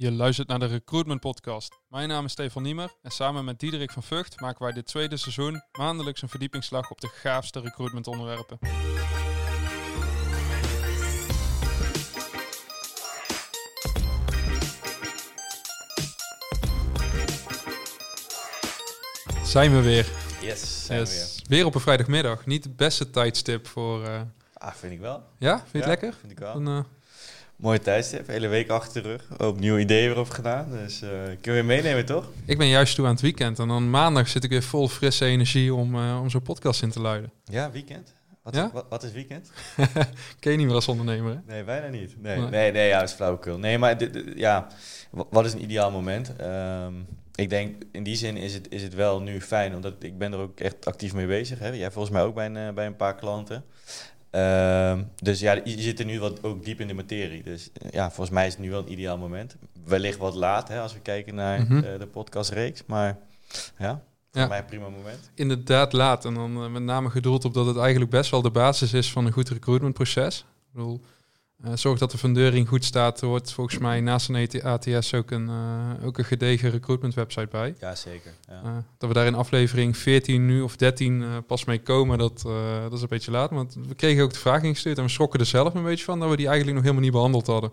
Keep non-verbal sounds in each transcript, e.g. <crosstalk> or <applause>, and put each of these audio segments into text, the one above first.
Je luistert naar de Recruitment Podcast. Mijn naam is Stefan Niemer en samen met Diederik van Vught maken wij dit tweede seizoen maandelijks een verdiepingsslag op de gaafste recruitment onderwerpen. Zijn we weer. Yes, zijn we weer. Yes. Weer op een vrijdagmiddag. Niet het beste tijdstip voor... eh, Ah, vind ik wel. Ja, vind je het lekker? Vind ik wel. Dan, eh, Mooie tijdstip, hele week achter de rug. Ook nieuwe ideeën weer gedaan. Dus eh kunnen we weer meenemen, toch? ik ben juist toe aan het weekend en dan maandag zit ik weer vol frisse energie om, eh, om zo'n podcast in te luiden. Ja, weekend. Wat, Ja? wat, wat is weekend? <laughs> Ken je niet meer als ondernemer, hè? Nee, bijna niet. Nee, Nee. nee, nee, ja, dat is flauwekul. Nee, maar ja, wa- wat is een ideaal moment? Ehm, ik denk, in die zin is het, is het wel nu fijn, omdat ik ben er ook echt actief mee bezig. Hè? Jij volgens mij ook bij een, eh, bij een paar klanten. Ehm, dus ja, je zit er nu wat ook diep in de materie. Dus eh, ja, volgens mij is het nu wel een ideaal moment. Wellicht wat laat, hè, als we kijken naar Mhm. eh, de podcastreeks. Maar ja, voor Ja. mij een prima moment. Inderdaad laat. En dan eh, met name gedoeld op dat het eigenlijk best wel de basis is van een goed recruitmentproces. Ik bedoel, eh, zorg dat de fundering goed staat. Er hoort volgens mij naast een AT- ATS ook een, eh, ook een gedegen recruitment website bij. Ja, zeker. Ja. Eh, dat we daar in aflevering 14 nu of 13 eh, pas mee komen, dat, dat is een beetje laat. Want we kregen ook de vraag ingestuurd en we schrokken er zelf een beetje van dat we die eigenlijk nog helemaal niet behandeld hadden.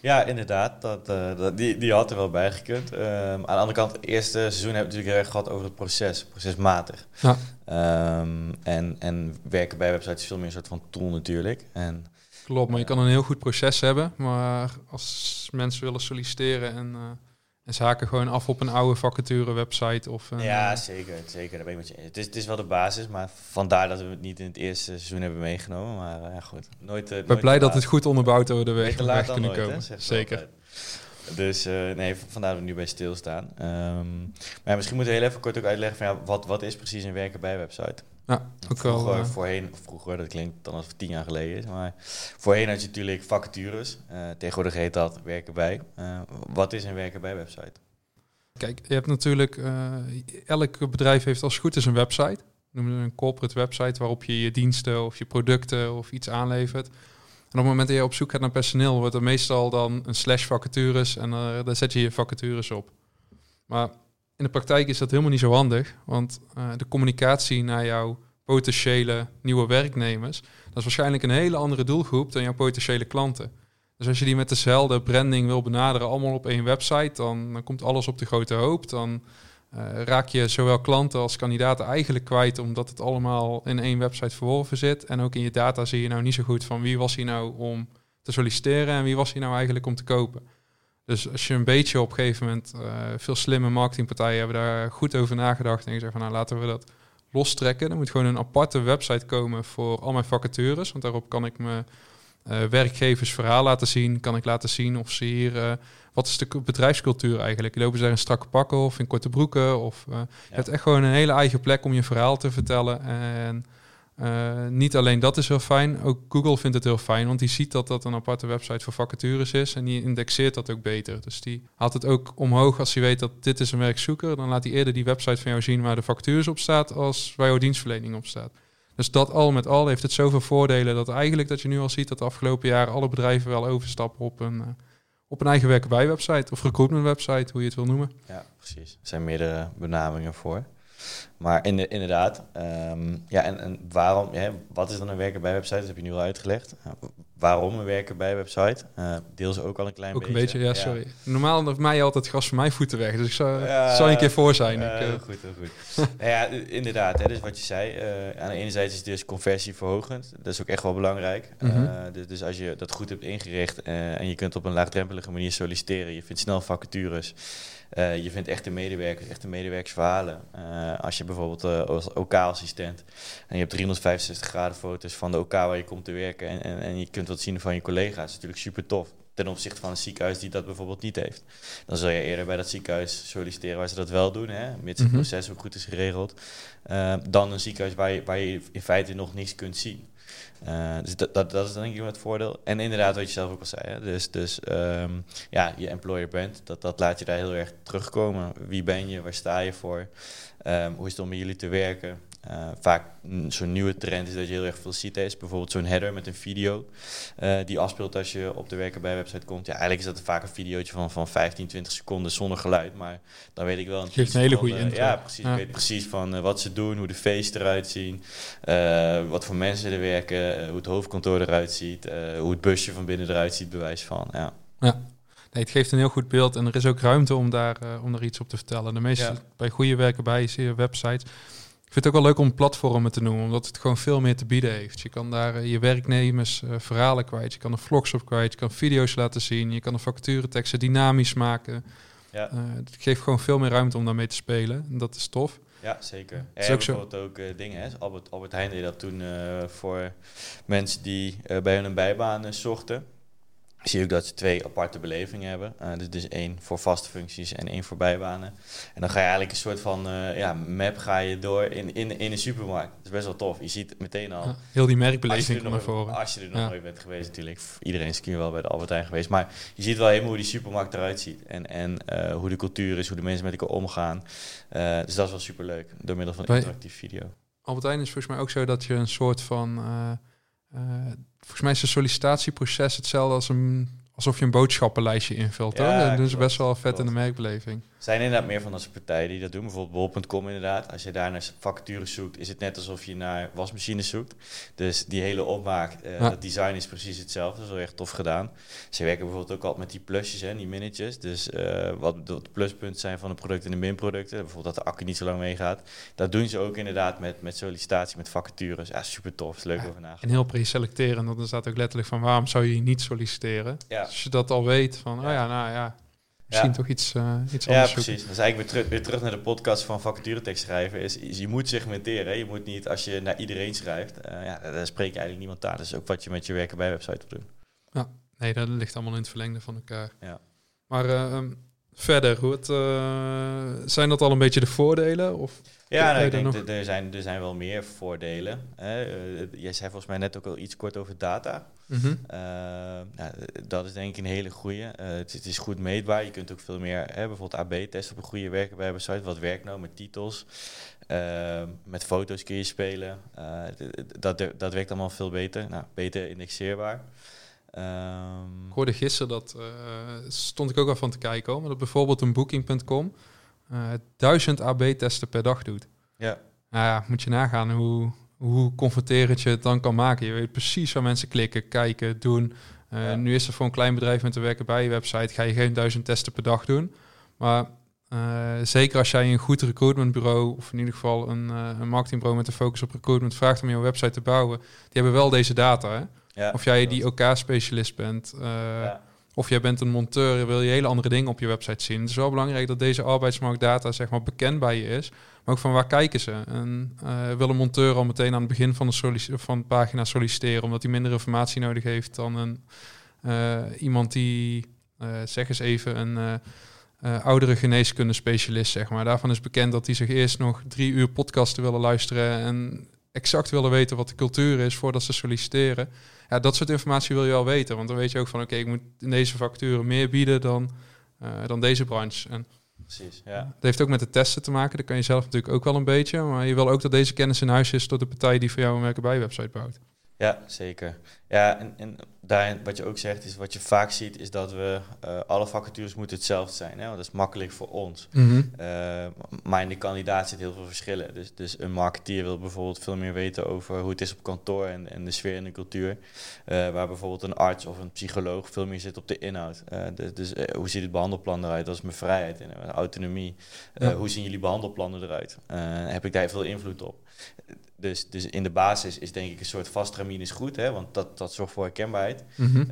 Ja, inderdaad. Dat, dat, die, die had er wel bij gekund. Ehm, aan de andere kant, het eerste seizoen hebben we natuurlijk heel erg gehad over het proces, procesmatig. Ja. Ehm, en, en werken bij websites is veel meer een soort van tool natuurlijk. En Klopt, maar je kan een heel goed proces hebben. Maar als mensen willen solliciteren en, eh, en ze haken gewoon af op een oude vacature website of een, ja, eh, zeker, zeker. Daar ben ik met je. Het is, het is wel de basis, maar vandaar dat we het niet in het eerste seizoen hebben meegenomen. Maar eh, ja, goed. Nooit, ik ben blij dat het goed onderbouwd we er weg, weg kunnen nooit, hè, komen. ze Zeker. Dus nee, vandaar dat we nu bij stilstaan. Ehm maar ja, misschien moeten we heel even kort ook uitleggen van ja, wat, wat is precies een werken bij website? Ja, ook. Vroeger, eh, voorheen, vroeger, dat klinkt dan als het tien jaar geleden is, maar voorheen had je natuurlijk vacatures. Eh, tegenwoordig heet dat werken bij. Eh, wat is een werken bij website? Kijk, je hebt natuurlijk, eh, elk bedrijf heeft als het goed is een website. Noemen we een corporate website waarop je je diensten of je producten of iets aanlevert. En op het moment dat je op zoek gaat naar personeel, wordt er meestal dan een slash vacatures en daar zet je je vacatures op. Maar in de praktijk is dat helemaal niet zo handig, want eh, de communicatie naar jouw potentiële nieuwe werknemers, dat is waarschijnlijk een hele andere doelgroep dan jouw potentiële klanten. Dus als je die met dezelfde branding wil benaderen, allemaal op één website, dan, dan komt alles op de grote hoop. Dan eh, raak je zowel klanten als kandidaten eigenlijk kwijt, omdat het allemaal in één website verworven zit. En ook in je data zie je nou niet zo goed van wie was hier nou om te solliciteren en wie was hier nou eigenlijk om te kopen. Dus als je een beetje op een gegeven moment, eh, veel slimme marketingpartijen hebben daar goed over nagedacht en gezegd van nou laten we dat lostrekken. Er moet gewoon een aparte website komen voor al mijn vacatures, want daarop kan ik me eh, werkgevers verhaal laten zien. Kan ik laten zien of ze hier... eh, wat is de bedrijfscultuur eigenlijk? Lopen ze daar in strakke pakken of in korte broeken? Of, eh, Je hebt echt gewoon een hele eigen plek om je verhaal te vertellen. En eh, niet alleen dat is heel fijn, ook Google vindt het heel fijn, want die ziet dat dat een aparte website voor vacatures is en die indexeert dat ook beter. Dus die haalt het ook omhoog als hij weet dat dit is een werkzoeker, dan laat hij eerder die website van jou zien waar de vacatures op staat als waar jouw dienstverlening op staat. Dus dat al met al heeft het zoveel voordelen dat eigenlijk dat je nu al ziet dat de afgelopen jaren alle bedrijven wel overstappen op een, eh, op een eigen werken bij website of recruitment website, hoe je het wil noemen. Ja, precies. Er zijn meerdere benamingen voor. Maar in de, inderdaad, ehm, ja, en, en waarom, ja, wat is dan een werken bij website? Dat heb je nu al uitgelegd. Waarom een werken bij website? Eh deels ook al een klein Ook beetje. een beetje, ja, sorry. Normaal heeft mij altijd gas van mijn voeten weg, dus ik zou, zal je een keer voor zijn. Ja, ik, eh, heel goed, heel goed. <laughs> nou ja, inderdaad, hè, dus wat je zei, eh, aan de ene zijde is het dus conversieverhogend. Dat is ook echt wel belangrijk. Mhm. Eh, dus, dus als je dat goed hebt ingericht eh, en je kunt op een laagdrempelige manier solliciteren, je vindt snel vacatures, eh, je vindt echte medewerkers, echte medewerkersverhalen. Eh, als je bijvoorbeeld eh, als OK-assistent en je hebt 365 graden foto's van de OK waar je komt te werken en, en, en je kunt wat zien van je collega's, is natuurlijk super tof. Ten opzichte van een ziekenhuis die dat bijvoorbeeld niet heeft. Dan zul je eerder bij dat ziekenhuis solliciteren waar ze dat wel doen, hè, mits het Mhm. proces ook goed is geregeld. eh, dan een ziekenhuis waar je, waar je in feite nog niks kunt zien. Eh, dus dat, dat, dat is denk ik het voordeel. En inderdaad, wat je zelf ook al zei. Hè? Dus, dus ehm, ja, je employer bent, dat, dat laat je daar heel erg terugkomen. Wie ben je? Waar sta je voor? Ehm, hoe is het om met jullie te werken? Uh, vaak zo'n nieuwe trend is dat je heel erg veel ziet. Is bijvoorbeeld zo'n header met een video uh, die afspeelt als je op de werken bij website komt. Ja, eigenlijk is dat vaak een videootje van, van 15, 20 seconden zonder geluid. Maar dan weet ik wel een, Geeft een hele goede intro. Ja, precies. Ja. Ik weet precies van wat ze doen, hoe de feesten eruit zien, wat voor mensen er werken, hoe het hoofdkantoor eruit ziet, hoe het busje van binnen eruit ziet, bewijs van. Ja. ja. Nee, het geeft een heel goed beeld en er is ook ruimte om daar, om daar iets op te vertellen. De meeste bij goede werken bij zie je websites. Ik vind het ook wel leuk om platformen te noemen, omdat het gewoon veel meer te bieden heeft. Je kan daar uh, je werknemers uh, verhalen kwijt, je kan er vlogs op kwijt, je kan video's laten zien, je kan de vacatureteksten dynamisch maken. Ja. het geeft gewoon veel meer ruimte om daarmee te spelen en dat is tof. Ja, zeker. Er zijn bijvoorbeeld ook dingen. Hè. Albert, Albert Heijn deed dat toen voor mensen die bij hun een bijbaan zochten zie ik dat ze twee aparte belevingen hebben. Uh, dus, dus één voor vaste functies en één voor bijbanen. En dan ga je eigenlijk een soort van uh, ja, map ga je door in, in, in een supermarkt. Dat is best wel tof. Je ziet meteen al... heel die merkbeleving naar voren. Als je er nog nooit bent geweest natuurlijk. Iedereen is keer wel bij de Albert Heijn geweest. Maar je ziet wel helemaal hoe die supermarkt eruit ziet. En, en uh, hoe de cultuur is, hoe de mensen met elkaar omgaan. dus dat is wel super leuk. Door middel van een interactief video. Albert Heijn is volgens mij ook zo dat je een soort van volgens mij is het sollicitatieproces hetzelfde als een alsof je een boodschappenlijstje invult. Ja, dat doen ze best wel vet in de merkbeleving. Zijn inderdaad meer van dat soort partijen die dat doen. Bijvoorbeeld bol.com inderdaad. Als je daar naar vacatures zoekt, is het net alsof je naar wasmachines zoekt. Dus die hele opmaak, uh, het design is precies hetzelfde. Dat is wel echt tof gedaan. Ze werken bijvoorbeeld ook altijd met die plusjes en die minnetjes. Dus uh, wat de pluspunten zijn van de producten en de minproducten. Bijvoorbeeld dat de accu niet zo lang meegaat. Dat doen ze ook inderdaad met, met sollicitatie, met vacatures. Ja, super tof. Is leuk over. En heel pre-selecteren. Want er staat ook letterlijk van waarom zou je niet solliciteren? Ja. Als je dat al weet van, oh ja, nou ja, misschien toch iets, uh, iets anders Ja, precies. Dat is eigenlijk weer terug, weer terug naar de podcast van vacaturetekst schrijven. Is, is, je moet segmenteren. Je moet niet, als je naar iedereen schrijft, uh, ja, daar spreek je eigenlijk niemand aan. Dat is ook wat je met je werken bij website wil doen. Ja, nee, dat ligt allemaal in het verlengde van elkaar. Ja. Maar uh, verder, hoe het, zijn dat al een beetje de voordelen? Of ja, nou, ik denk dat er zijn, er zijn wel meer voordelen. Hè. jij zei volgens mij net ook al iets kort over data. Mhm. Eh, nou, dat is denk ik een hele goede. Het, het, is goed meetbaar. Je kunt ook veel meer, hè, bijvoorbeeld AB-testen op een goede werken bij website. Wat werkt nou met titels? Met foto's kun je spelen. dat, dat werkt allemaal veel beter. Nou, beter indexeerbaar. Um, ik hoorde gisteren dat, stond ik ook al van te kijken, hoor, maar dat bijvoorbeeld een booking.com duizend AB-testen per dag doet. Ja. Nou ja, moet je nagaan hoe, hoe confronterend je het dan kan maken. Je weet precies waar mensen klikken, kijken, doen. Uh, Nu is er voor een klein bedrijf met te werken bij je website, ga je geen duizend testen per dag doen. Maar uh, zeker als jij een goed recruitmentbureau, of in ieder geval een, uh, een marketingbureau met een focus op recruitment, vraagt om jouw website te bouwen, die hebben wel deze data. Hè? Ja, of jij die OK-specialist bent, ja. of jij bent een monteur, wil je hele andere dingen op je website zien. Het is wel belangrijk dat deze arbeidsmarktdata zeg maar, bekend bij je is. Maar ook van waar kijken ze? En uh, wil een monteur al meteen aan het begin van de, van de pagina solliciteren, omdat hij minder informatie nodig heeft dan een, uh, iemand die, zeg eens even, een oudere geneeskunde specialist, zeg maar. Daarvan is bekend dat hij zich eerst nog drie uur podcasten willen luisteren en exact willen weten wat de cultuur is voordat ze solliciteren. Ja, dat soort informatie wil je wel weten, want dan weet je ook van, oké, ik moet in deze facturen meer bieden dan, dan deze branche. En Precies, ja. Het heeft ook met de testen te maken. Dat kan je zelf natuurlijk ook wel een beetje. Maar je wil ook dat deze kennis in huis is tot de partij die voor jou een werken bij website bouwt. Ja, zeker. Ja, en, en daarin, wat je ook zegt, is wat je vaak ziet, is dat we uh, alle vacatures moeten hetzelfde zijn. Hè? Want dat is makkelijk voor ons. Mm -hmm. uh, maar in de kandidaat zit heel veel verschillen. Dus, dus een marketeer wil bijvoorbeeld veel meer weten over hoe het is op kantoor en, en de sfeer en de cultuur. Uh, waar bijvoorbeeld een arts of een psycholoog veel meer zit op de inhoud. dus dus hoe ziet het behandelplan eruit? Dat is mijn vrijheid en autonomie. Ja. Hoe zien jullie behandelplannen eruit? heb ik daar veel invloed op? Dus, dus in de basis is denk ik een soort vast is goed, hè, want dat, dat zorgt voor herkenbaarheid. Mm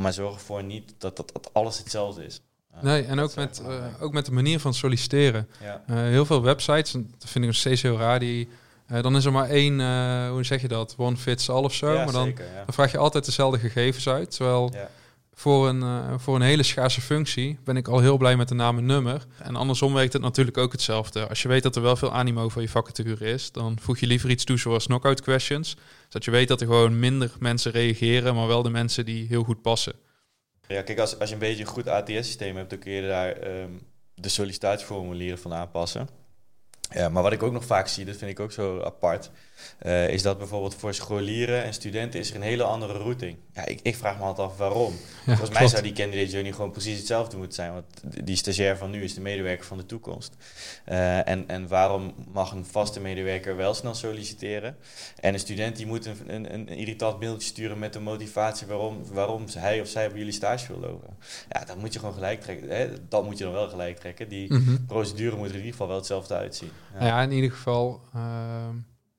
maar zorg ervoor niet dat, dat, dat alles hetzelfde is. Uh, nee, en ook met, uh, ook met de manier van solliciteren. Ja. heel veel websites, dat vind ik nog steeds heel raar, die, dan is er maar één, hoe zeg je dat, one fits all of zo. Ja, maar dan, zeker, ja. dan vraag je altijd dezelfde gegevens uit. Terwijl voor een, uh, voor een hele schaarse functie ben ik al heel blij met de naam en nummer. En andersom werkt het natuurlijk ook hetzelfde. Als je weet dat er wel veel animo voor je vacature is, dan voeg je liever iets toe zoals knockout questions. Zodat je weet dat er gewoon minder mensen reageren, maar wel de mensen die heel goed passen. Ja, kijk, als, als je een beetje een goed ATS-systeem hebt, dan kun je daar um, de sollicitatieformulieren van aanpassen. Ja, maar wat ik ook nog vaak zie, dat vind ik ook zo apart, uh, is dat bijvoorbeeld voor scholieren en studenten is er een hele andere routing. Ja, ik, ik vraag me altijd af waarom. Ja, Volgens mij zou die candidate journey gewoon precies hetzelfde moeten zijn, want die stagiair van nu is de medewerker van de toekomst. Uh, en, en waarom mag een vaste medewerker wel snel solliciteren en een student die moet een, een, een irritant mailtje sturen met de motivatie waarom, waarom hij of zij bij jullie stage wil lopen. Ja, dat moet je gewoon gelijk trekken. Hè? Dat moet je dan wel gelijk trekken. Die mm procedure moet er in ieder geval wel hetzelfde uitzien. Ja, ja in ieder geval... Uh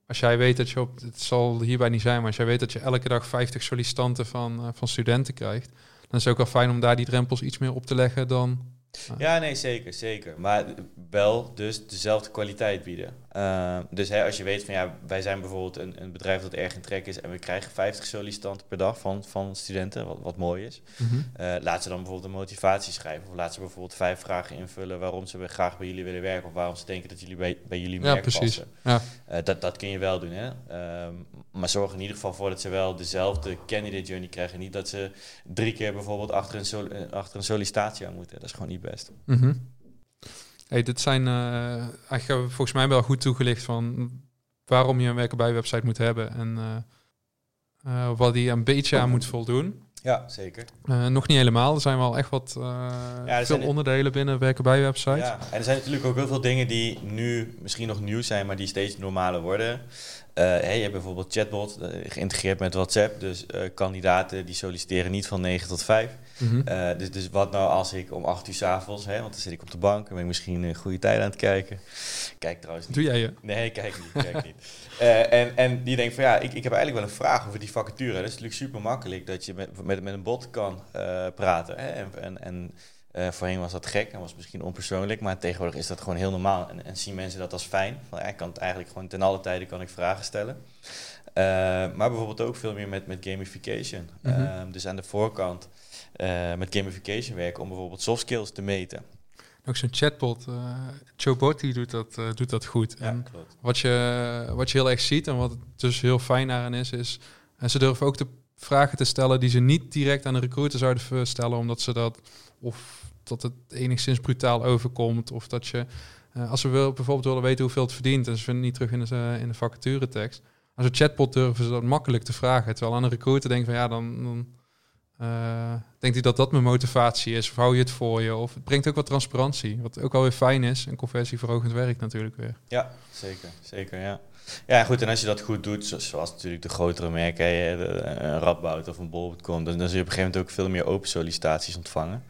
als jij weet dat je op, het zal hierbij niet zijn, maar als jij weet dat je elke dag 50 sollicitanten van, uh, van studenten krijgt, dan is het ook wel fijn om daar die drempels iets meer op te leggen dan ja, nee, zeker, zeker. Maar wel dus dezelfde kwaliteit bieden. Uh, dus hè, als je weet van ja, wij zijn bijvoorbeeld een, een, bedrijf dat erg in trek is en we krijgen 50 sollicitanten per dag van, van studenten, wat, wat mooi is. Mm -hmm. uh, laat ze dan bijvoorbeeld een motivatie schrijven of laat ze bijvoorbeeld vijf vragen invullen waarom ze graag bij jullie willen werken of waarom ze denken dat jullie bij, bij jullie ja, precies. passen. Ja. Uh, dat, dat kun je wel doen. Hè? Ehm, maar zorg in ieder geval voor dat ze wel dezelfde candidate journey krijgen. Niet dat ze drie keer bijvoorbeeld achter een, sol achter een sollicitatie aan moeten. Dat is gewoon niet best. Mm -hmm. Hey, dit zijn eigenlijk volgens mij wel goed toegelicht van waarom je een werken bij website moet hebben en uh, uh, wat die een beetje aan moet voldoen. Ja, zeker. nog niet helemaal. Er zijn wel echt wat ja, veel onderdelen binnen werken bij website. Ja, en er zijn natuurlijk ook heel veel dingen die nu misschien nog nieuw zijn, maar die steeds normaler worden. Uh, hey, je hebt bijvoorbeeld chatbot geïntegreerd met WhatsApp. Dus kandidaten die solliciteren niet van 9 tot 5. Mm -hmm. dus, dus wat nou als ik om 8 uur s'avonds, want dan zit ik op de bank en ben ik misschien een goede tijd aan het kijken. Kijk trouwens niet. Doe jij je? Nee, kijk niet. Kijk niet. en, en die denkt van ja, ik, ik heb eigenlijk wel een vraag over die vacature. Dat is natuurlijk super makkelijk dat je met, met, met een bot kan praten. Hè? En, en, en uh, voorheen was dat gek en was misschien onpersoonlijk, maar tegenwoordig is dat gewoon heel normaal. En, en zien mensen dat als fijn. Van, ja, ik kan het eigenlijk gewoon ten alle tijden kan ik vragen stellen. Uh, maar bijvoorbeeld ook veel meer met, met gamification. Mm -hmm. uh, dus aan de voorkant met gamification werken om bijvoorbeeld soft skills te meten. Ook zo'n chatbot, Chobot, die doet dat, doet dat goed. Ja, en klopt. Wat je, wat je heel erg ziet en wat dus heel fijn aan is, is en ze durven ook de vragen te stellen die ze niet direct aan de recruiter zouden stellen, omdat ze dat of dat het enigszins brutaal overkomt. Of dat je, uh, als we wil, bijvoorbeeld willen weten hoeveel het verdient, en ze vinden niet terug in de, uh, in de vacaturetekst. Als een chatbot durven ze dat makkelijk te vragen. Terwijl aan een recruiter denkt van ja, dan, dan uh, denkt hij dat dat mijn motivatie is. Of hou je het voor je? Of het brengt ook wat transparantie. Wat ook alweer fijn is. En conversieverhogend werk natuurlijk weer. Ja, zeker. Zeker, ja. Ja, goed. En als je dat goed doet, zoals natuurlijk de grotere merken, een Radboud of een Bol.com, dan, dan zul je op een gegeven moment ook veel meer open sollicitaties ontvangen.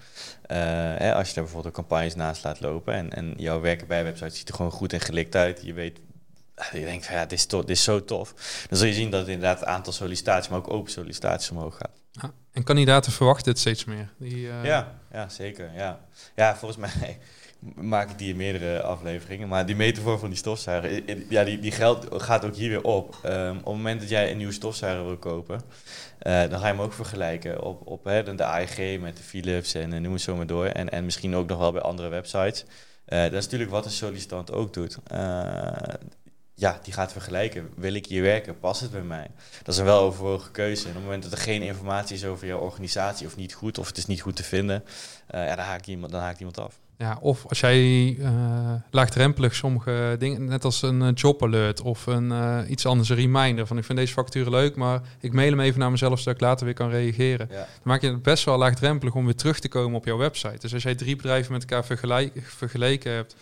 Uh, hè, als je daar bijvoorbeeld campagnes naast laat lopen en, en jouw werken bij website ziet er gewoon goed en gelikt uit. Je weet, je denkt van ja, dit is, dit is zo tof. Dan zul je zien dat het inderdaad het aantal sollicitaties, maar ook open sollicitaties omhoog gaat. Ja, en kandidaten verwachten het steeds meer. Die, uh... ja, ja, zeker. Ja. ja, volgens mij <laughs> maak ik die in meerdere afleveringen. Maar die metafoor van die stofzuiger, ja, die, die geld gaat ook hier weer op. Um, op het moment dat jij een nieuwe stofzuiger wil kopen, uh, dan ga je hem ook vergelijken op, op hè, de AEG met de Philips en uh, noem het zo maar door. En, en misschien ook nog wel bij andere websites. Dat is natuurlijk wat een sollicitant ook doet. Ja, die gaat vergelijken. Wil ik hier werken? Past het bij mij? Dat is een wel overwogen keuze. En op het moment dat er geen informatie is over jouw organisatie of niet goed, of het is niet goed te vinden, ja, dan, haakt iemand, dan haakt iemand af. Ja, of als jij uh, laagdrempelig sommige dingen, net als een uh, job alert of een uh, iets anders, een reminder van ik vind deze vacature leuk, maar ik mail hem even naar mezelf zodat ik later weer kan reageren. Ja. Dan maak je het best wel laagdrempelig om weer terug te komen op jouw website. Dus als jij drie bedrijven met elkaar vergelijk, vergeleken hebt,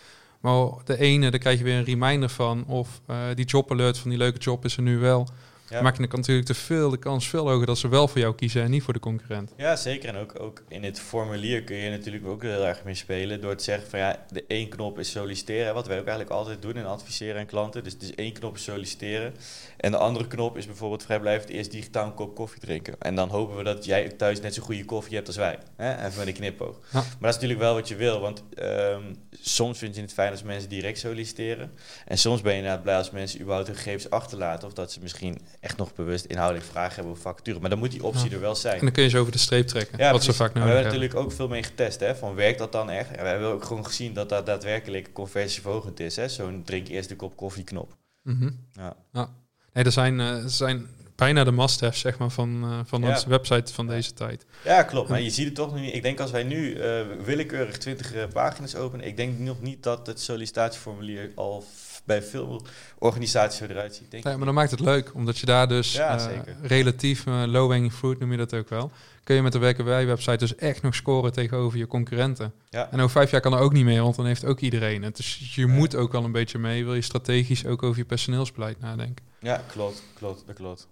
maar de ene, daar krijg je weer een reminder van, of die job alert van die leuke job is er nu wel. Ja. maak je natuurlijk te veel de kans veel hoger dat ze wel voor jou kiezen en niet voor de concurrent. Ja, zeker. En ook, ook in het formulier kun je natuurlijk ook heel erg mee spelen door te zeggen van ja, de één knop is solliciteren, wat wij ook eigenlijk altijd doen in adviseren aan klanten. Dus, dus één knop is solliciteren en de andere knop is bijvoorbeeld vrijblijvend eerst digitaal een kop koffie drinken. En dan hopen we dat jij thuis net zo'n goede koffie hebt als wij. Hè? Even met een knipoog. Ja. Maar dat is natuurlijk wel wat je wil, want um, soms vind je het fijn als mensen direct solliciteren. En soms ben je inderdaad blij als mensen überhaupt hun gegevens achterlaten of dat ze misschien echt nog bewust inhoudelijk vragen hebben over vacature. Maar dan moet die optie ja. er wel zijn. En dan kun je ze over de streep trekken, ja, wat ze vaak nodig hebben. We hebben natuurlijk ook veel mee getest, hè, van werkt dat dan echt? En we hebben ook gewoon gezien dat dat daadwerkelijk conversieverhogend is. hè Zo'n drink eerst de kop koffie knop. Mm -hmm. ja. ja. Nee, er zijn, uh, er zijn bijna de must-haves zeg maar, van, uh, van onze website van deze tijd. Ja, klopt. Maar je ziet het toch nu. Ik denk als wij nu uh, willekeurig 20 uh, pagina's openen, ik denk nog niet dat het sollicitatieformulier al bij veel organisaties zo eruit ziet. Denk Ja, maar dan maakt het leuk, omdat je daar dus Ja, eh, relatief eh, low-hanging fruit, noem je dat ook wel, kun je met de werkenbij-website dus echt nog scoren tegenover je concurrenten. Ja. En over vijf jaar kan er ook niet meer, want dan heeft ook iedereen het. Dus je moet ook al een beetje mee, wil je strategisch ook over je personeelsbeleid nadenken. Ja, klopt, klopt, dat klopt.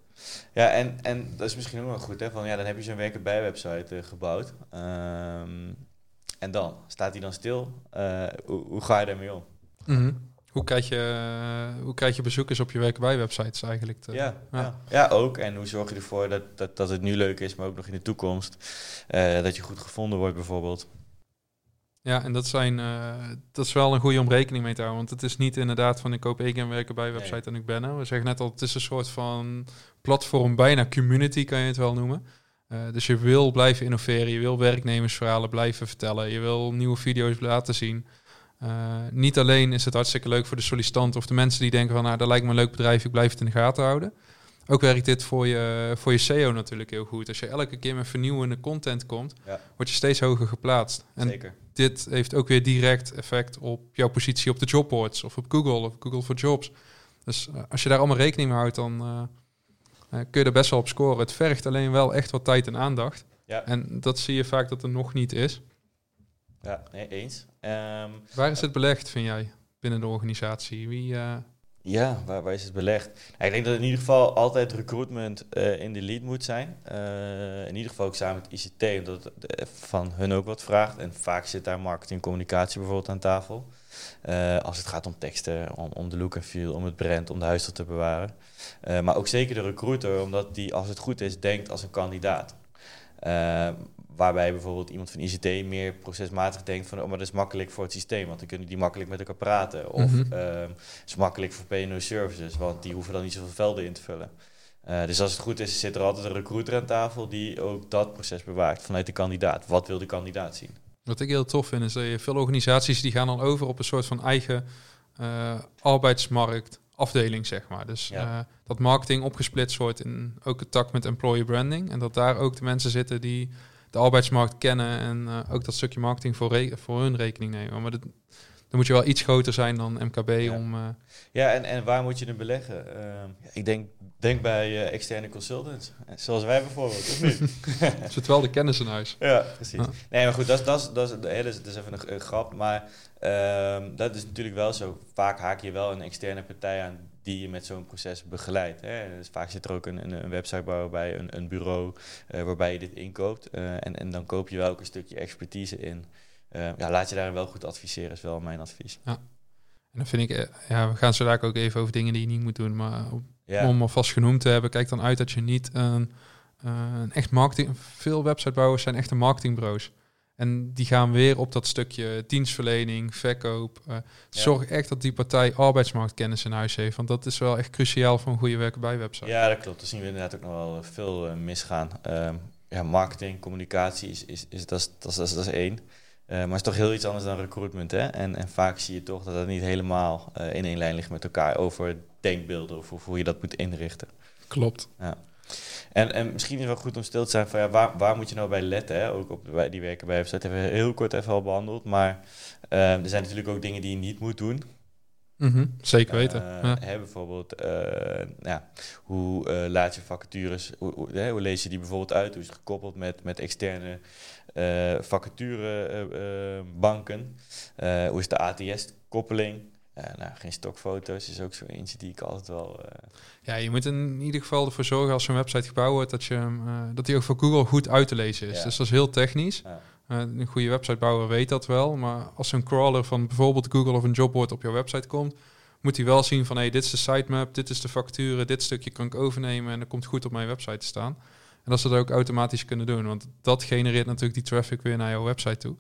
Ja, en, en dat is misschien ook wel goed, hè? Van ja, dan heb je zo'n werken bij website eh, gebouwd. Ehm, en dan staat die dan stil. Hoe, hoe ga je daarmee om? Mhm. Hoe, krijg je, eh, hoe krijg je bezoekers op je werkenbij-websites eigenlijk? te- Ja, ja. ja. ja, ook. En hoe zorg je ervoor dat, dat, dat het nu leuk is, maar ook nog in de toekomst? Eh, dat je goed gevonden wordt, bijvoorbeeld. Ja, en dat, zijn, eh, dat is wel een goede om rekening mee te houden. Want het is niet inderdaad van ik koop één werken bij website en ik ben er. We zeggen net al, het is een soort van platform, bijna community kan je het wel noemen. Eh, dus je wil blijven innoveren, je wil werknemersverhalen blijven vertellen, je wil nieuwe video's laten zien. Eh, niet alleen is het hartstikke leuk voor de sollicitant of de mensen die denken van nou, dat lijkt me een leuk bedrijf, ik blijf het in de gaten houden. Ook werkt dit voor je, voor je SEO natuurlijk heel goed. Als je elke keer met vernieuwende content komt, Ja. word je steeds hoger geplaatst. En Zeker. dit heeft ook weer direct effect op jouw positie op de jobboards of op Google of Google for Jobs. Dus eh, als je daar allemaal rekening mee houdt, dan eh, kun je er best wel op scoren. Het vergt alleen wel echt wat tijd en aandacht. Ja, En dat zie je vaak dat er nog niet is. Ja nee, eens. Ehm, Waar is het belegd, vind jij, binnen de organisatie? Wie, eh, Ja, waar, waar is het belegd? Nou, ik denk dat in ieder geval altijd recruitment eh, in de lead moet zijn. Eh, in ieder geval ook samen met ICT, omdat het van hun ook wat vraagt. En vaak zit daar marketing en communicatie bijvoorbeeld aan tafel. Als het gaat om teksten, om, om de look en feel, om het brand, om de huisstijl te bewaren. Maar ook zeker de recruiter, omdat die als het goed is, denkt als een kandidaat. Eh, waarbij bijvoorbeeld iemand van ICT meer procesmatig denkt van, oh, maar dat is makkelijk voor het systeem, want dan kunnen die makkelijk met elkaar praten. Of Mhm. ehm, is makkelijk voor P&O Services, want die hoeven dan niet zoveel velden in te vullen. Eh, dus als het goed is, zit er altijd een recruiter aan tafel die ook dat proces bewaakt vanuit de kandidaat. Wat wil de kandidaat zien? wat ik heel tof vind, is dat je veel organisaties die gaan dan over op een soort van eigen eh, arbeidsmarktafdeling, zeg maar. Dus Ja. eh, dat marketing opgesplitst wordt in ook het tak met employer branding. En dat daar ook de mensen zitten die de arbeidsmarkt kennen en eh, ook dat stukje marketing voor, re- voor hun rekening nemen. Maar dat, dan moet je wel iets groter zijn dan MKB Ja. om... eh, Ja, en, en waar moet je hem beleggen? Ehm, ik denk, denk bij eh, externe consultants, zoals wij bijvoorbeeld, <laughs> zit wel de kennis in huis. Ja, precies. Ja. Nee, maar goed, dat is, dat is, dat is, hè, dat is, dat is even een, een grap. Maar ehm, dat is natuurlijk wel zo. Vaak haak je wel een externe partij aan die je met zo'n proces begeleidt. Hè. Dus vaak zit er ook een, een, een websitebouwer bij, een, een bureau eh, waarbij je dit inkoopt. Eh, en, en dan koop je wel ook een stukje expertise in. Eh, ja, laat je daarin wel goed adviseren, is wel mijn advies. En dan vind ik, ja, we gaan zo dadelijk ook even over dingen die je niet moet doen. Maar op- Ja, om alvast genoemd te hebben, kijk dan uit dat je niet een, een echt marketing... Veel websitebouwers zijn echte marketingbureaus. En die gaan weer op dat stukje dienstverlening, verkoop. eh, Zorg echt dat die partij arbeidsmarktkennis in huis heeft. Want dat is wel echt cruciaal voor een goede werken bij website. Ja, dat klopt. Daar zien we inderdaad ook nog wel veel eh, misgaan. Ehm, ja, marketing, communicatie is, is, is, dat, is, dat, is, dat, is, dat is één. Eh, maar het is toch heel iets anders dan recruitment. Hè? En, en vaak zie je toch dat het niet helemaal eh, in één lijn ligt met elkaar over denkbeelden of, of hoe je dat moet inrichten. Klopt. En, en misschien is het wel goed om stil te zijn van ja, waar, waar moet je nou bij letten? Hè? Ook op bij die werken bij website hebben we heel kort even al behandeld. Maar eh, er zijn natuurlijk ook dingen die je niet moet doen. Mhm, Zeker weten. Eh, ja. hè, bijvoorbeeld, eh, ja, hoe eh, laat je vacatures, hoe, hoe, hè, hoe lees je die bijvoorbeeld uit? Hoe is het gekoppeld met, met externe vacaturebanken? Hoe is de ATS-koppeling? Eh, nou, geen stokfoto's is ook zo eentje die ik altijd wel... eh, Ja, je moet in ieder geval ervoor zorgen als zo'n website gebouwd wordt dat, je, eh, dat die ook voor Google goed uit te lezen is. Ja. Dus dat is heel technisch. Ja. Een goede websitebouwer weet dat wel. Maar als zo'n crawler van bijvoorbeeld Google of een jobboard op jouw website komt, moet hij wel zien van hey, dit is de sitemap, dit is de facturen, dit stukje kan ik overnemen en dat komt goed op mijn website te staan. En dat ze dat ook automatisch kunnen doen, want dat genereert natuurlijk die traffic weer naar jouw website toe.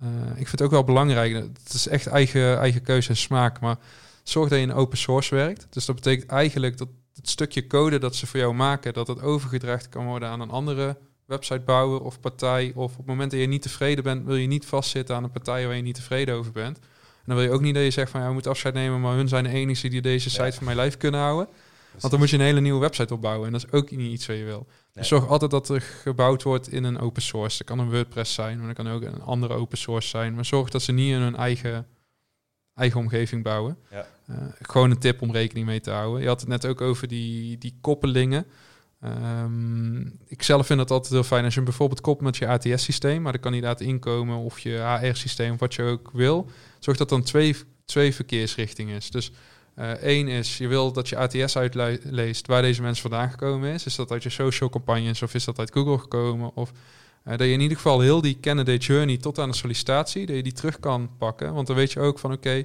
Eh, ik vind het ook wel belangrijk, het is echt eigen, eigen keuze en smaak, maar zorg dat je in open source werkt. Dus dat betekent eigenlijk dat het stukje code dat ze voor jou maken, dat het overgedragen kan worden aan een andere websitebouwer of partij. Of op het moment dat je niet tevreden bent, wil je niet vastzitten aan een partij waar je niet tevreden over bent. En dan wil je ook niet dat je zegt van ja, we moeten afscheid nemen, maar hun zijn de enige die deze site Ja. van mijn lijf kunnen houden. Want dan moet je een hele nieuwe website opbouwen en dat is ook niet iets wat je wil. Dus zorg altijd dat er gebouwd wordt in een open source. Dat kan een WordPress zijn, maar dat kan ook een andere open source zijn. Maar zorg dat ze niet in hun eigen, eigen omgeving bouwen. Ja. Uh, gewoon een tip om rekening mee te houden. Je had het net ook over die, die koppelingen. Um, ik zelf vind het altijd heel fijn als je bijvoorbeeld koppelt met je ATS-systeem, maar de kandidaat inkomen of je HR-systeem, wat je ook wil. Zorg dat dan twee, twee verkeersrichtingen is. Dus uh, één is, je wil dat je ATS uitleest waar deze mensen vandaan gekomen is. Is dat uit je social campagnes of is dat uit Google gekomen? Of uh, dat je in ieder geval heel die candidate journey tot aan de sollicitatie, dat je die terug kan pakken. Want dan weet je ook van oké, uh,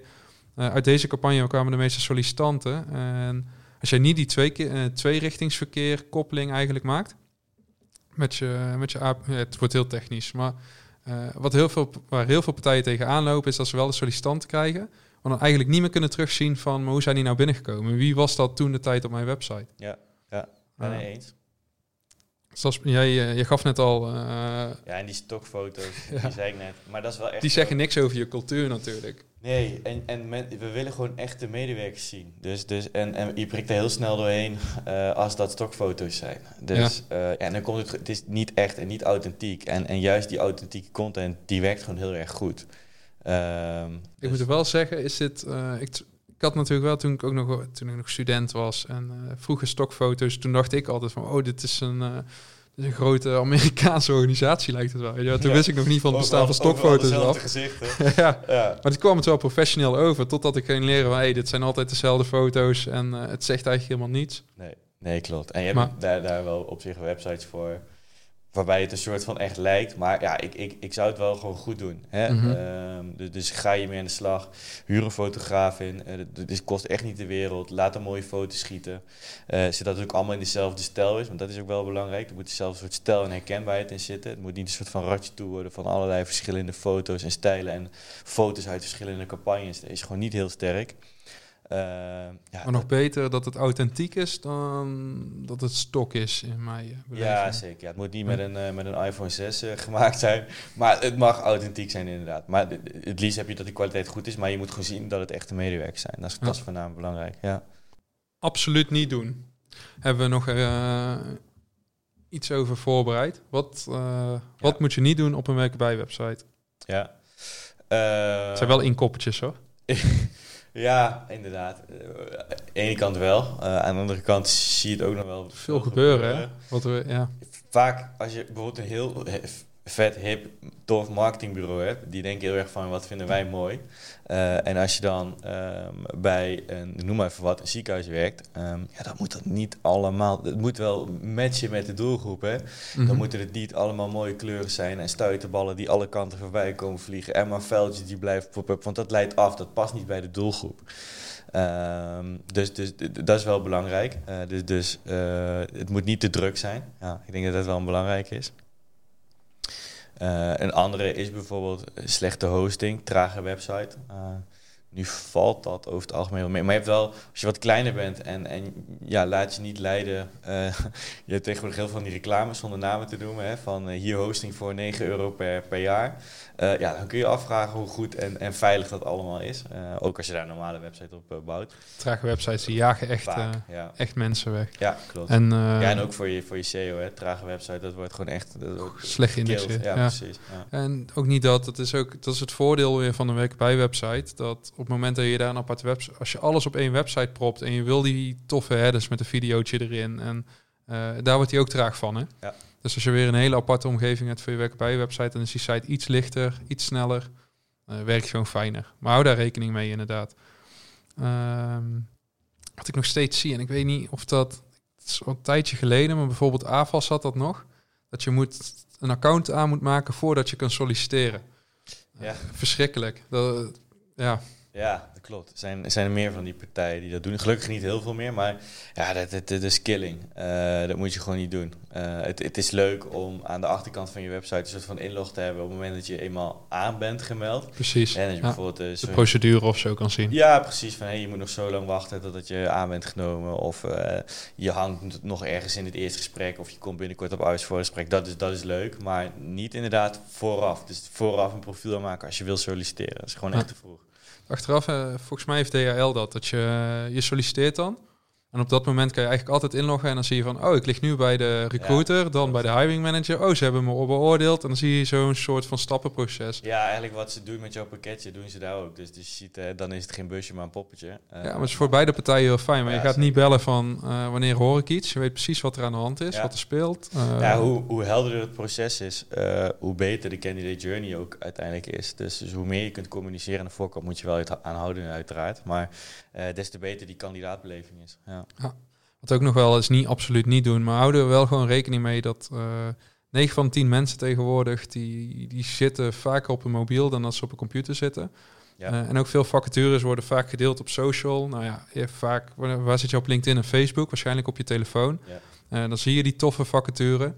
uit deze campagne kwamen de meeste sollicitanten. En als jij niet die twee, twee richtingsverkeer koppeling eigenlijk maakt, met je, met je het wordt heel technisch, maar wat heel veel, waar heel veel partijen tegenaan lopen, is dat ze wel de sollicitanten krijgen, maar dan eigenlijk niet meer kunnen terugzien van maar hoe zijn die nou binnengekomen? Wie was dat toen de tijd op mijn website? Ja, ja, ben uh, eens. Zoals jij, je gaf net al. Uh, ja, en die stokfoto's, <laughs> ja. die zei ik net. Maar dat is wel echt. Die zeggen niks over je cultuur natuurlijk. Nee, en, en we willen gewoon echte medewerkers zien. Dus, dus, en, en je prikt er heel snel doorheen uh, als dat stokfoto's zijn. Dus ja. Uh, ja, en dan komt het, het is niet echt en niet authentiek. En, en juist die authentieke content, die werkt gewoon heel erg goed. Um, ik dus. moet er wel zeggen, is dit. Uh, ik, ik had natuurlijk wel toen ik ook nog, toen ik nog student was en uh, vroeger stokfoto's, toen dacht ik altijd van, oh, dit is een, uh, dit is een grote <laughs> Amerikaanse organisatie lijkt het wel. Ja, toen ja. wist ik nog niet van het bestaan van stokfoto's af. <laughs> ja. ja. maar het kwam het wel professioneel over, totdat ik ging leren van, hey, dit zijn altijd dezelfde foto's en het zegt eigenlijk helemaal niets. Nee, nee klopt. En je hebt maar, daar, daar wel op zich websites voor waarbij het een soort van echt lijkt. Maar ja, ik, ik, ik zou het wel gewoon goed doen. Hè? Mm -hmm. dus, dus, ga je mee aan de slag. Huur een fotograaf in. Uh, dit kost echt niet de wereld. Laat een mooie foto schieten. Uh, zodat het ook allemaal in dezelfde stijl is. Want dat is ook wel belangrijk. Er moet dezelfde soort stijl en herkenbaarheid in zitten. Het moet niet een soort van ratje toe worden van allerlei verschillende foto's en stijlen. En foto's uit verschillende campagnes. Dat is gewoon niet heel sterk. Uh, ja, maar nog beter dat het authentiek is dan dat het stok is in mijn Ja, zeker. Ja, het moet niet met een, uh, met een iPhone 6 uh, gemaakt zijn. Maar het mag authentiek zijn inderdaad. Maar het liefst heb je dat die kwaliteit goed is. Maar je moet gewoon zien dat het echte medewerkers zijn. Dat is, dat is voornamelijk belangrijk. Ja. Absoluut niet doen. Hebben we nog iets over voorbereid? Wat, wat ja. moet je niet doen op een werkbij website? Ja. het zijn wel inkoppertjes hoor. <laughs> Ja, inderdaad. Uh, aan de ene kant wel. Uh, aan de andere kant zie je het ook nog wel. Veel gebeuren, gebeuren. hè? Wat we, ja. Vaak als je bijvoorbeeld een heel vet, hip, tof marketingbureau hebt, die denken heel erg van wat vinden wij mooi. Uh, en als je dan um, bij een, noem maar even wat, een ziekenhuis werkt, um, ja, dan moet dat niet allemaal, het moet wel matchen met de doelgroep. Hè? Mm -hmm. Dan moeten het niet allemaal mooie kleuren zijn en stuiterballen die alle kanten voorbij komen vliegen en maar veldjes die blijven pop-up, want dat leidt af, dat past niet bij de doelgroep. Um, dus, dus dat is wel belangrijk. Uh, dus dus uh, het moet niet te druk zijn. Ja, ik denk dat dat wel een belangrijk is. Uh, een andere is bijvoorbeeld slechte hosting, trage website. Nu valt dat over het algemeen wel mee. Maar je hebt wel, als je wat kleiner bent en, en ja, laat je niet leiden. Uh, <laughs> je hebt tegenwoordig heel veel van die reclames zonder namen te noemen. Hè, van hier hosting voor 9 euro per, per jaar. Uh, ja, dan kun je afvragen hoe goed en, en veilig dat allemaal is. Ook als je daar een normale website op bouwt. Trage websites, die jagen echt, Vaak, ja. echt mensen weg. Ja, klopt. En, ja, en ook voor je, voor je SEO, hè. trage website, dat wordt gewoon echt... Dat ook slecht geïndexeerd. Ja, ja, precies. Ja. En ook niet dat, dat is ook dat is het voordeel weer van een werkbij website, dat op moment dat je daar een aparte website... Als je alles op één website propt en je wil die toffe headers met een videootje erin en daar wordt hij ook traag van, hè? Ja. Dus als je weer een hele aparte omgeving hebt voor je werk bij je website, dan is die site iets lichter, iets sneller. Uh, werkt gewoon fijner. Maar hou daar rekening mee inderdaad. Um, wat ik nog steeds zie, en ik weet niet of dat... Het is al een tijdje geleden, maar bijvoorbeeld AVAS had dat nog. Dat je moet een account aan moet maken voordat je kan solliciteren. Ja. Uh, verschrikkelijk. Dat, ja. Ja, dat klopt. Er zijn, er zijn meer van die partijen die dat doen. Gelukkig niet heel veel meer, maar ja, dat, dat, dat is killing. Uh, dat moet je gewoon niet doen. Uh, het, het is leuk om aan de achterkant van je website een soort van inlog te hebben op het moment dat je eenmaal aan bent gemeld. Precies. En dat je ja. bijvoorbeeld uh, de procedure of zo kan zien. Ja, precies. Van hey, je moet nog zo lang wachten totdat je aan bent genomen. Of je hangt nog ergens in het eerste gesprek. Of je komt binnenkort op gesprek. Dat is, dat is leuk, maar niet inderdaad vooraf. Dus vooraf een profiel aanmaken als je wil solliciteren. Dat is gewoon echt te vroeg. Achteraf, uh, volgens mij heeft DHL dat, dat je, je solliciteert dan. En op dat moment kan je eigenlijk altijd inloggen en dan zie je van, oh, ik lig nu bij de recruiter, dan bij de hiring manager. Oh, ze hebben me beoordeeld. En dan zie je zo'n soort van stappenproces. Ja, eigenlijk wat ze doen met jouw pakketje, doen ze daar ook. Dus, dus je ziet, uh, dan is het geen busje, maar een poppetje. Uh, ja, maar het is voor beide partijen heel fijn. Maar ja, je gaat niet bellen van, uh, wanneer hoor ik iets? Je weet precies wat er aan de hand is, wat er speelt. ja, hoe, hoe helderder het proces is, hoe beter de candidate journey ook uiteindelijk is. Dus, dus hoe meer je kunt communiceren aan de voorkant, moet je wel aanhouden uiteraard. Maar des te beter die kandidaatbeleving is. Ja. Ja. Wat ook nog wel is niet absoluut niet doen, maar houden we wel gewoon rekening mee dat uh, 9 van 10 mensen tegenwoordig die, die zitten vaker op een mobiel dan als ze op een computer zitten. Ja. Uh, en ook veel vacatures worden vaak gedeeld op social. Nou ja, je vaak, waar, waar, zit je op LinkedIn en Facebook? Waarschijnlijk op je telefoon. Ja. Uh, dan zie je die toffe vacature.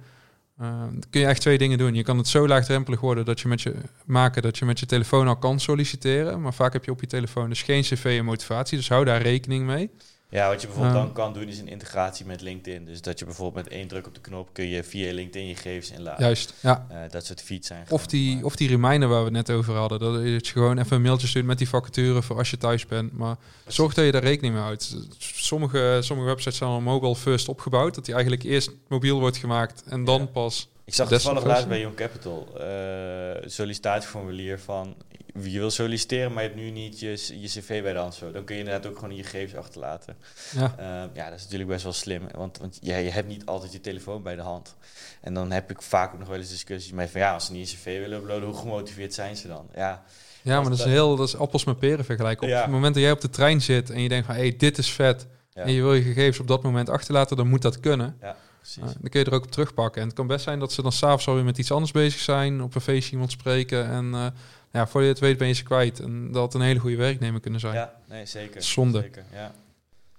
Uh, dan kun je echt twee dingen doen. Je kan het zo laagdrempelig worden dat je met je maken dat je met je telefoon al kan solliciteren. Maar vaak heb je op je telefoon dus geen cv en motivatie. Dus hou daar rekening mee. Ja, wat je bijvoorbeeld dan kan doen is een integratie met LinkedIn. Dus dat je bijvoorbeeld met één druk op de knop kun je via LinkedIn je gegevens inladen. Juist, ja. Uh, dat soort feeds zijn. Of die, of die reminder waar we het net over hadden. Dat je gewoon even een mailtje stuurt met die vacature voor als je thuis bent. Maar zorg dat je daar rekening mee houdt. Sommige, sommige websites zijn al mobile first opgebouwd. Dat die eigenlijk eerst mobiel wordt gemaakt en dan pas... Ik zag toevallig laatst bij Young Capital uh, sollicitatieformulier van je wil solliciteren, maar je hebt nu niet je, je cv bij de hand. Zo. Dan kun je inderdaad ook gewoon je gegevens achterlaten. Ja, uh, ja dat is natuurlijk best wel slim. Want, want ja, je hebt niet altijd je telefoon bij de hand. En dan heb ik vaak ook nog wel eens discussies met van ja, als ze niet je cv willen uploaden, hoe gemotiveerd zijn ze dan? Ja, ja maar dat is heel, dat is appels met peren vergelijken. Op het moment dat jij op de trein zit en je denkt van hé, hey, dit is vet. En je wil je gegevens op dat moment achterlaten, dan moet dat kunnen. Ja. Uh, dan kun je er ook op terugpakken. En het kan best zijn dat ze dan s'avonds alweer met iets anders bezig zijn, op een feestje iemand spreken. En uh, ja, voor je het weet ben je ze kwijt. En dat een hele goede werknemer kunnen zijn. Ja, nee, zeker. Zonde. Zeker, ja.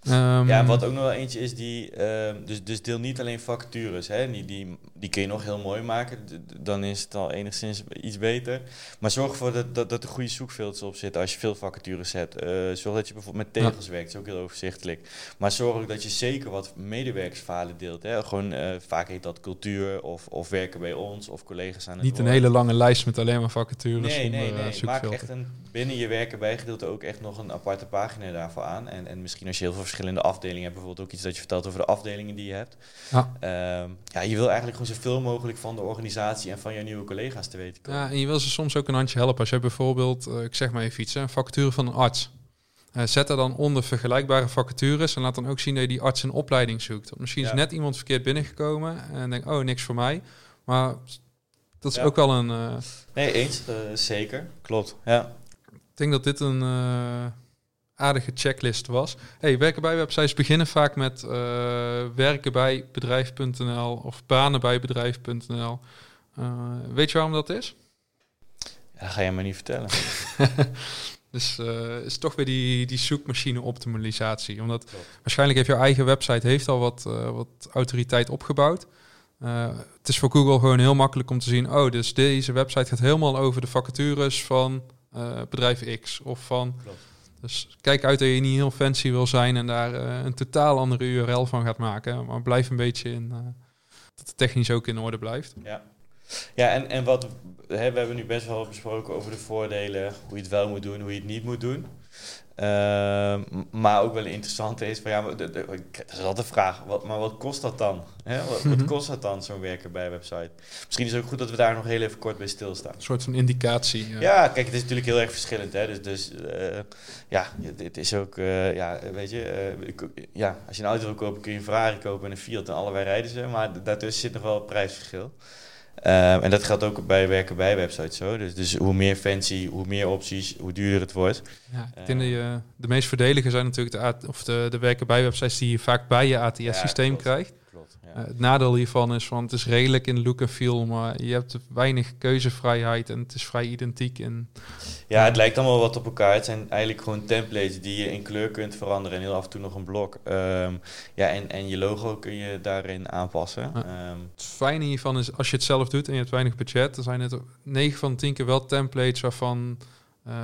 Um, ja, wat ook nog wel eentje is, die, uh, dus, dus deel niet alleen vacatures. Hè? Die, die, die kun je nog heel mooi maken, dan is het al enigszins iets beter. Maar zorg ervoor dat, dat, dat er goede zoekfilters op zitten als je veel vacatures zet. Uh, zorg dat je bijvoorbeeld met tegels werkt, dat is ook heel overzichtelijk. Maar zorg ook dat je zeker wat medewerkersverhalen deelt. Hè? Gewoon, uh, vaak heet dat cultuur of, of werken bij ons of collega's aan het Niet een hele lange lijst met alleen maar vacatures. Nee, nee, nee. Maak echt een, binnen je werken bij gedeelte ook echt nog een aparte pagina daarvoor aan. En, en misschien als je heel veel verschillende afdelingen hebt. Bijvoorbeeld ook iets dat je vertelt over de afdelingen die je hebt. Ja, uh, ja je wil eigenlijk gewoon zoveel mogelijk van de organisatie en van je nieuwe collega's te weten komen. Ja, en je wil ze soms ook een handje helpen. Als je bijvoorbeeld, uh, ik zeg maar even iets, een vacature van een arts. Uh, zet er dan onder vergelijkbare vacatures en laat dan ook zien dat je die arts een opleiding zoekt. Misschien ja. is net iemand verkeerd binnengekomen en denkt, oh, niks voor mij. Maar dat is ja. ook wel een... Uh, nee, eens. zeker. Klopt, ja. Ik denk dat dit een aardige checklist was. Hey, werken bij websites beginnen vaak met uh, werken bij bedrijf.nl of banen bij bedrijf.nl. Uh, weet je waarom dat is? Ja, ga je me niet vertellen. <laughs> dus uh, is toch weer die, die zoekmachine optimalisatie. Omdat Klopt. waarschijnlijk heeft jouw eigen website heeft al wat, wat autoriteit opgebouwd. het is voor Google gewoon heel makkelijk om te zien, oh, dus deze website gaat helemaal over de vacatures van bedrijf X of van Klopt dus kijk uit dat je niet heel fancy wil zijn en daar uh, een totaal andere URL van gaat maken. Maar blijf een beetje in uh, dat het technisch ook in orde blijft. Ja, ja en, en wat hè, we hebben nu best wel besproken over de voordelen, hoe je het wel moet doen, hoe je het niet moet doen. Uh, maar ook wel interessant is, van, ja, maar de, de, dat is altijd de vraag, wat, maar wat kost dat dan? Hè? Wat, wat, kost dat dan, zo'n werken bij een website? Misschien is het ook goed dat we daar nog heel even kort bij stilstaan. Een soort van indicatie. Ja, ja kijk, het is natuurlijk heel erg verschillend. Hè? Dus, dus uh, ja, het is ook, uh, ja, weet je, uh, ja, als je een auto wil kopen kun je een Ferrari kopen en een Fiat en allebei rijden ze. Maar daartussen zit nog wel een prijsverschil. Uh, en dat geldt ook bij werken bij websites zo. Dus, dus hoe meer fancy, hoe meer opties, hoe duurder het wordt. Ja, ik denk uh, dat je, de meest voordelige zijn natuurlijk de, of de, de werken bij websites die je vaak bij je ATS-systeem ja, krijgt. Uh, het nadeel hiervan is van het is redelijk in look en feel, maar je hebt weinig keuzevrijheid en het is vrij identiek. In, ja, het lijkt allemaal wat op elkaar. Het zijn eigenlijk gewoon templates die je in kleur kunt veranderen en heel af en toe nog een blok. Um, ja, en, en je logo kun je daarin aanpassen. Ja. Um, het fijne hiervan is als je het zelf doet en je hebt weinig budget, dan zijn het 9 van 10 keer wel templates waarvan Uh,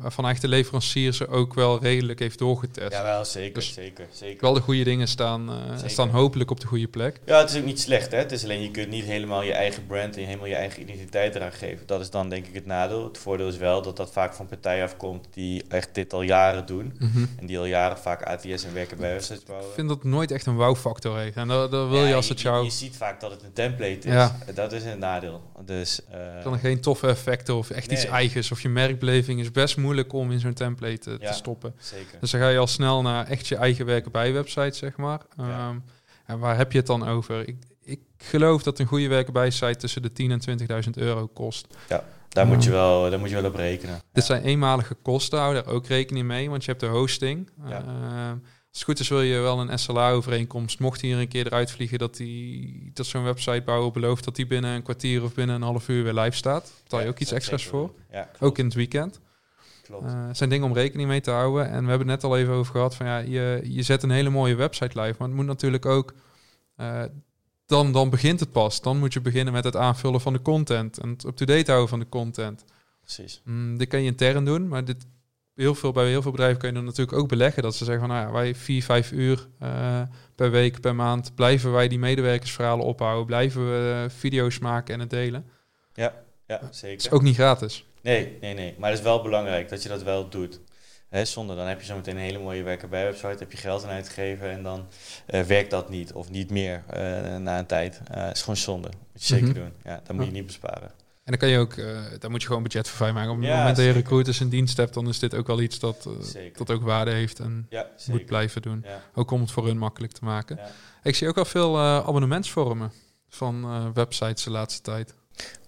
waarvan eigenlijk de leverancier ze ook wel redelijk heeft doorgetest. Ja, wel zeker, dus zeker, zeker. Wel de goede dingen staan, uh, staan hopelijk op de goede plek. Ja, het is ook niet slecht. Hè? Het is alleen je kunt niet helemaal je eigen brand en helemaal je eigen identiteit eraan geven. Dat is dan denk ik het nadeel. Het voordeel is wel dat dat vaak van partijen afkomt die echt dit al jaren doen. Mhm. En die al jaren vaak ATS en werken bij. Ik vind dat nooit echt een wow-factor heeft. En dat, dat wil je als het jou... Je, je ziet vaak dat het een template is. Ja. Dat is een nadeel. Dus, uh... Dan geen toffe effecten of echt iets eigens of je merkbeleving is best moeilijk om in zo'n template te stoppen. Zeker. Dus dan ga je al snel naar echt je eigen werken bij website, zeg maar. Ehm, en waar heb je het dan over? Ik, ik geloof dat een goede werken bij site tussen de 10.000 en 20.000 euro kost. Ja, daar, moet je ehm, wel, daar moet je wel op rekenen. Dit zijn eenmalige kosten, hou daar ook rekening mee, want je hebt de hosting. Ja. Ehm, als het goed is wil je wel een SLA-overeenkomst. Mocht hier een keer eruit vliegen dat, die, dat zo'n websitebouwer belooft dat die binnen een kwartier of binnen een half uur weer live staat. Betaal je ook iets extra's voor. Ja, ook in het weekend. Klopt. Uh, zijn dingen om rekening mee te houden. En we hebben het net al even over gehad van ja, je, je zet een hele mooie website live. Maar het moet natuurlijk ook. Uh, dan, dan begint het pas. Dan moet je beginnen met het aanvullen van de content. En het up-to-date houden van de content. Precies. Mm, dit kan je intern doen, maar dit heel veel, bij heel veel bedrijven kun je dan natuurlijk ook beleggen. Dat ze zeggen van nou ja, wij vier, vijf uur uh, per week, per maand blijven wij die medewerkersverhalen ophouden. Blijven we video's maken en het delen. Ja, ja zeker. Het is ook niet gratis. Nee, nee, nee. Maar het is wel belangrijk dat je dat wel doet. He, zonder dan heb je zo meteen een hele mooie werken bij website, heb je geld aan uitgegeven en dan uh, werkt dat niet of niet meer uh, na een tijd. Uh, is gewoon zonde. Moet je zeker mm -hmm. doen. Ja, dat moet je niet besparen. En dan kan je ook, uh, daar moet je gewoon budget voor vrij maken. Op het ja, moment dat je recruiters in dienst hebt, dan is dit ook wel iets dat, uh, dat ook waarde heeft en ja, moet blijven doen. Ook om het voor hun makkelijk te maken. Ik zie ook al veel uh, abonnementsvormen van websites de laatste tijd.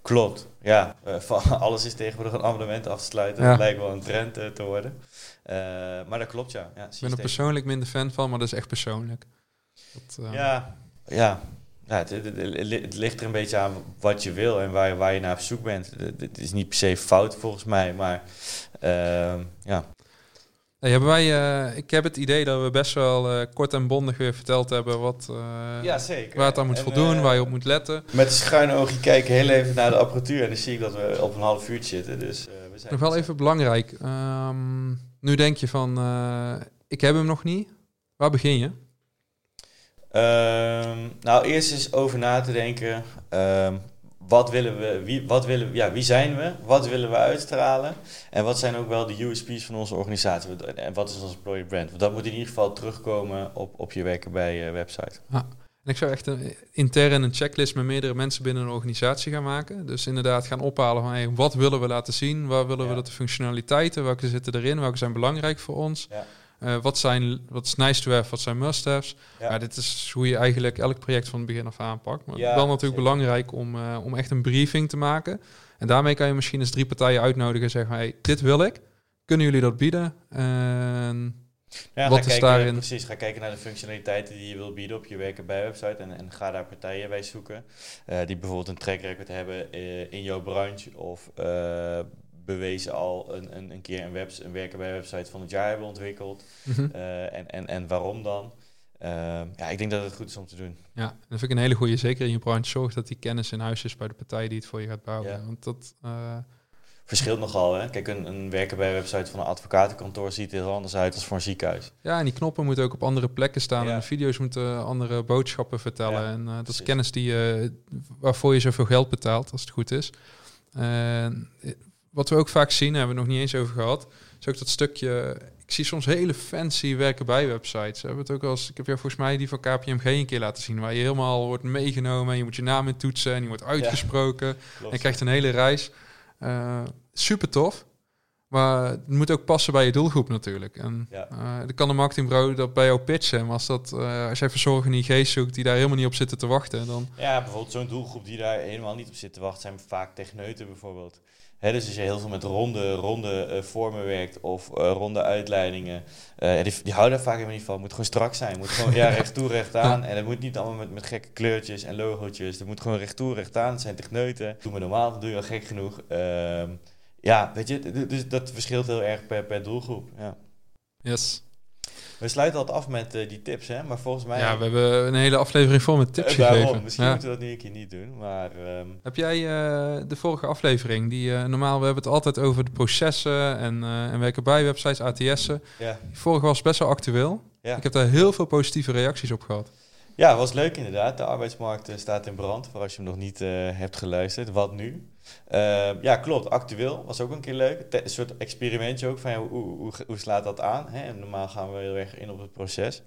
Klopt, ja. <laughs> alles is tegenwoordig een abonnement af te sluiten. Dat lijkt wel een trend te worden. maar dat klopt, ja. ja ik ben er persoonlijk minder fan van, maar dat is echt persoonlijk. Dat, ja, ja, ja, het, het, ligt er een beetje aan wat je wil en waar, waar je naar op zoek bent. Het is niet per se fout volgens mij, maar uh, ja. Hey, hebben wij, uh, ik heb het idee dat we best wel uh, kort en bondig weer verteld hebben wat, uh, ja, zeker. waar het aan moet en, voldoen, waar je op moet letten. Met een schuine oogje kijken heel even naar de apparatuur en dan zie ik dat we op een half uur zitten. Dus, we zijn Nog wel even belangrijk. Um, nu denk je van, ik heb hem nog niet. Waar begin je? Um, nou, eerst eens over na te denken. Um, wat willen we, wie, wat willen, ja, wie zijn we? Wat willen we uitstralen? En wat zijn ook wel de USP's van onze organisatie? En wat is onze employer brand? Want dat moet in ieder geval terugkomen op, op je werken bij uh, website. Ah, en ik zou echt een, intern een checklist met meerdere mensen binnen een organisatie gaan maken. Dus inderdaad gaan ophalen van hey, wat willen we laten zien? Waar willen we dat de functionaliteiten? Welke zitten erin? Welke zijn belangrijk voor ons? Ja. Uh, wat, zijn, wat is nice to have, wat zijn must-haves? Ja. dit is hoe je eigenlijk elk project van het begin af aanpakt. Maar ja, wel natuurlijk belangrijk om, uh, om echt een briefing te maken. En daarmee kan je misschien eens drie partijen uitnodigen en zeggen... Hey, dit wil ik. Kunnen jullie dat bieden? En ja, wat is kijken, daarin? Precies, ga kijken naar de functionaliteiten die je wil bieden op je werken bij website. En, en ga daar partijen bij zoeken. Uh, die bijvoorbeeld een track record hebben in jouw branche... of bewezen al een, een, een keer een, webs, een werken bij website van het jaar hebben ontwikkeld. Mhm. Eh, en, en, en waarom dan? Uh, ja, ik denk dat het goed is om te doen. Ja, dat vind ik een hele goede. Zeker in je branche. Zorg dat die kennis in huis is bij de partij die het voor je gaat bouwen. Ja. Want dat... Uh... Verschilt nogal, hè? Kijk, een, een werken bij website van een advocatenkantoor ziet er heel anders uit als voor een ziekenhuis. Ja, en die knoppen moeten ook op andere plekken staan. Ja. En de video's moeten andere boodschappen vertellen. Ja, en uh, dat is kennis die, waarvoor je zoveel geld betaalt, als het goed is wat we ook vaak zien, hebben we nog niet eens over gehad, is ook dat stukje. Ik zie soms hele fancy werken bij websites. We hebben het ook als ik heb jou volgens mij die van KPMG een keer laten zien, waar je helemaal wordt meegenomen en je moet je naam in toetsen en je wordt uitgesproken en je krijgt een hele reis. Uh, super tof. Maar het moet ook passen bij je doelgroep natuurlijk. En ja. uh, dan kan de marketingbureau dat bij jou pitchen. Maar als, dat, uh, als jij verzorgen in IG's zoekt die daar helemaal niet op zitten te wachten, dan... Ja, bijvoorbeeld zo'n doelgroep die daar helemaal niet op zit te wachten, zijn vaak techneuten bijvoorbeeld dus als je heel veel met ronde, ronde uh, vormen werkt of uh, ronde uitleidingen, uh, die, die houden daar vaak helemaal niet van. Het moet gewoon strak zijn. Het moet gewoon ja, <laughs> recht toe, recht aan. En het moet niet allemaal met, met gekke kleurtjes en logootjes. Het moet gewoon recht toe, recht aan. Het zijn techneuten. Doe me normaal, dat doe je al gek genoeg. Ehm, ja, weet je, dus dat verschilt heel erg per, per doelgroep. Ja. Yes. We sluiten altijd af met uh, die tips, hè? Maar volgens mij... Ja, we hebben een hele aflevering vol met tips uh, gegeven. Misschien ja. moeten we dat nu een keer niet doen, maar... Um... Heb jij uh, de vorige aflevering, die normaal, we hebben het altijd over de processen en, en werken bij websites, ATS'en. Ja. Die vorige was best wel actueel. Ja. Ik heb daar heel veel positieve reacties op gehad. Ja, was leuk inderdaad. De arbeidsmarkt staat in brand, voor als je hem nog niet hebt geluisterd. Wat nu? Uh, ja, klopt. Actueel was ook een keer leuk. Een soort experimentje ook van ja, hoe, hoe, hoe, slaat dat aan? Hè? En normaal gaan we heel erg in op het proces.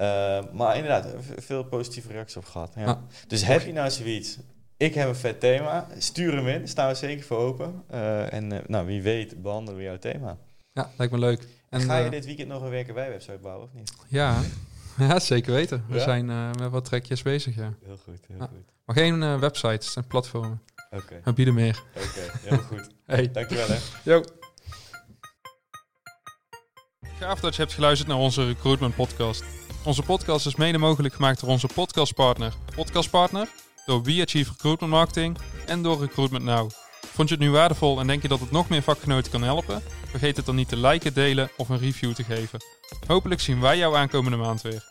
Uh, maar inderdaad, veel positieve reacties op gehad. Ja. Ah, dus heb je nou zoiets? Ik heb een vet thema. Stuur hem in. Staan we zeker voor open. Uh, en nou, wie weet behandelen we jouw thema. Ja, lijkt me leuk. En, Ga je dit weekend nog een werken bij website bouwen of niet? Ja, <laughs> ja zeker weten. We Ja? zijn met wat trekjes bezig, ja. Heel goed, heel Ah. goed. Maar geen websites en platformen. Oké, We bieden meer. oké. Heel <laughs> goed. Hey. Dankjewel hè. Yo. Gaaf dat je hebt geluisterd naar onze Recruitment Podcast. Onze podcast is mede mogelijk gemaakt door onze podcastpartner. Podcastpartner? Door We Achieve Recruitment Marketing en door Recruitment Now. Vond je het nu waardevol en denk je dat het nog meer vakgenoten kan helpen? Vergeet het dan niet te liken, delen of een review te geven. Hopelijk zien wij jou aankomende maand weer.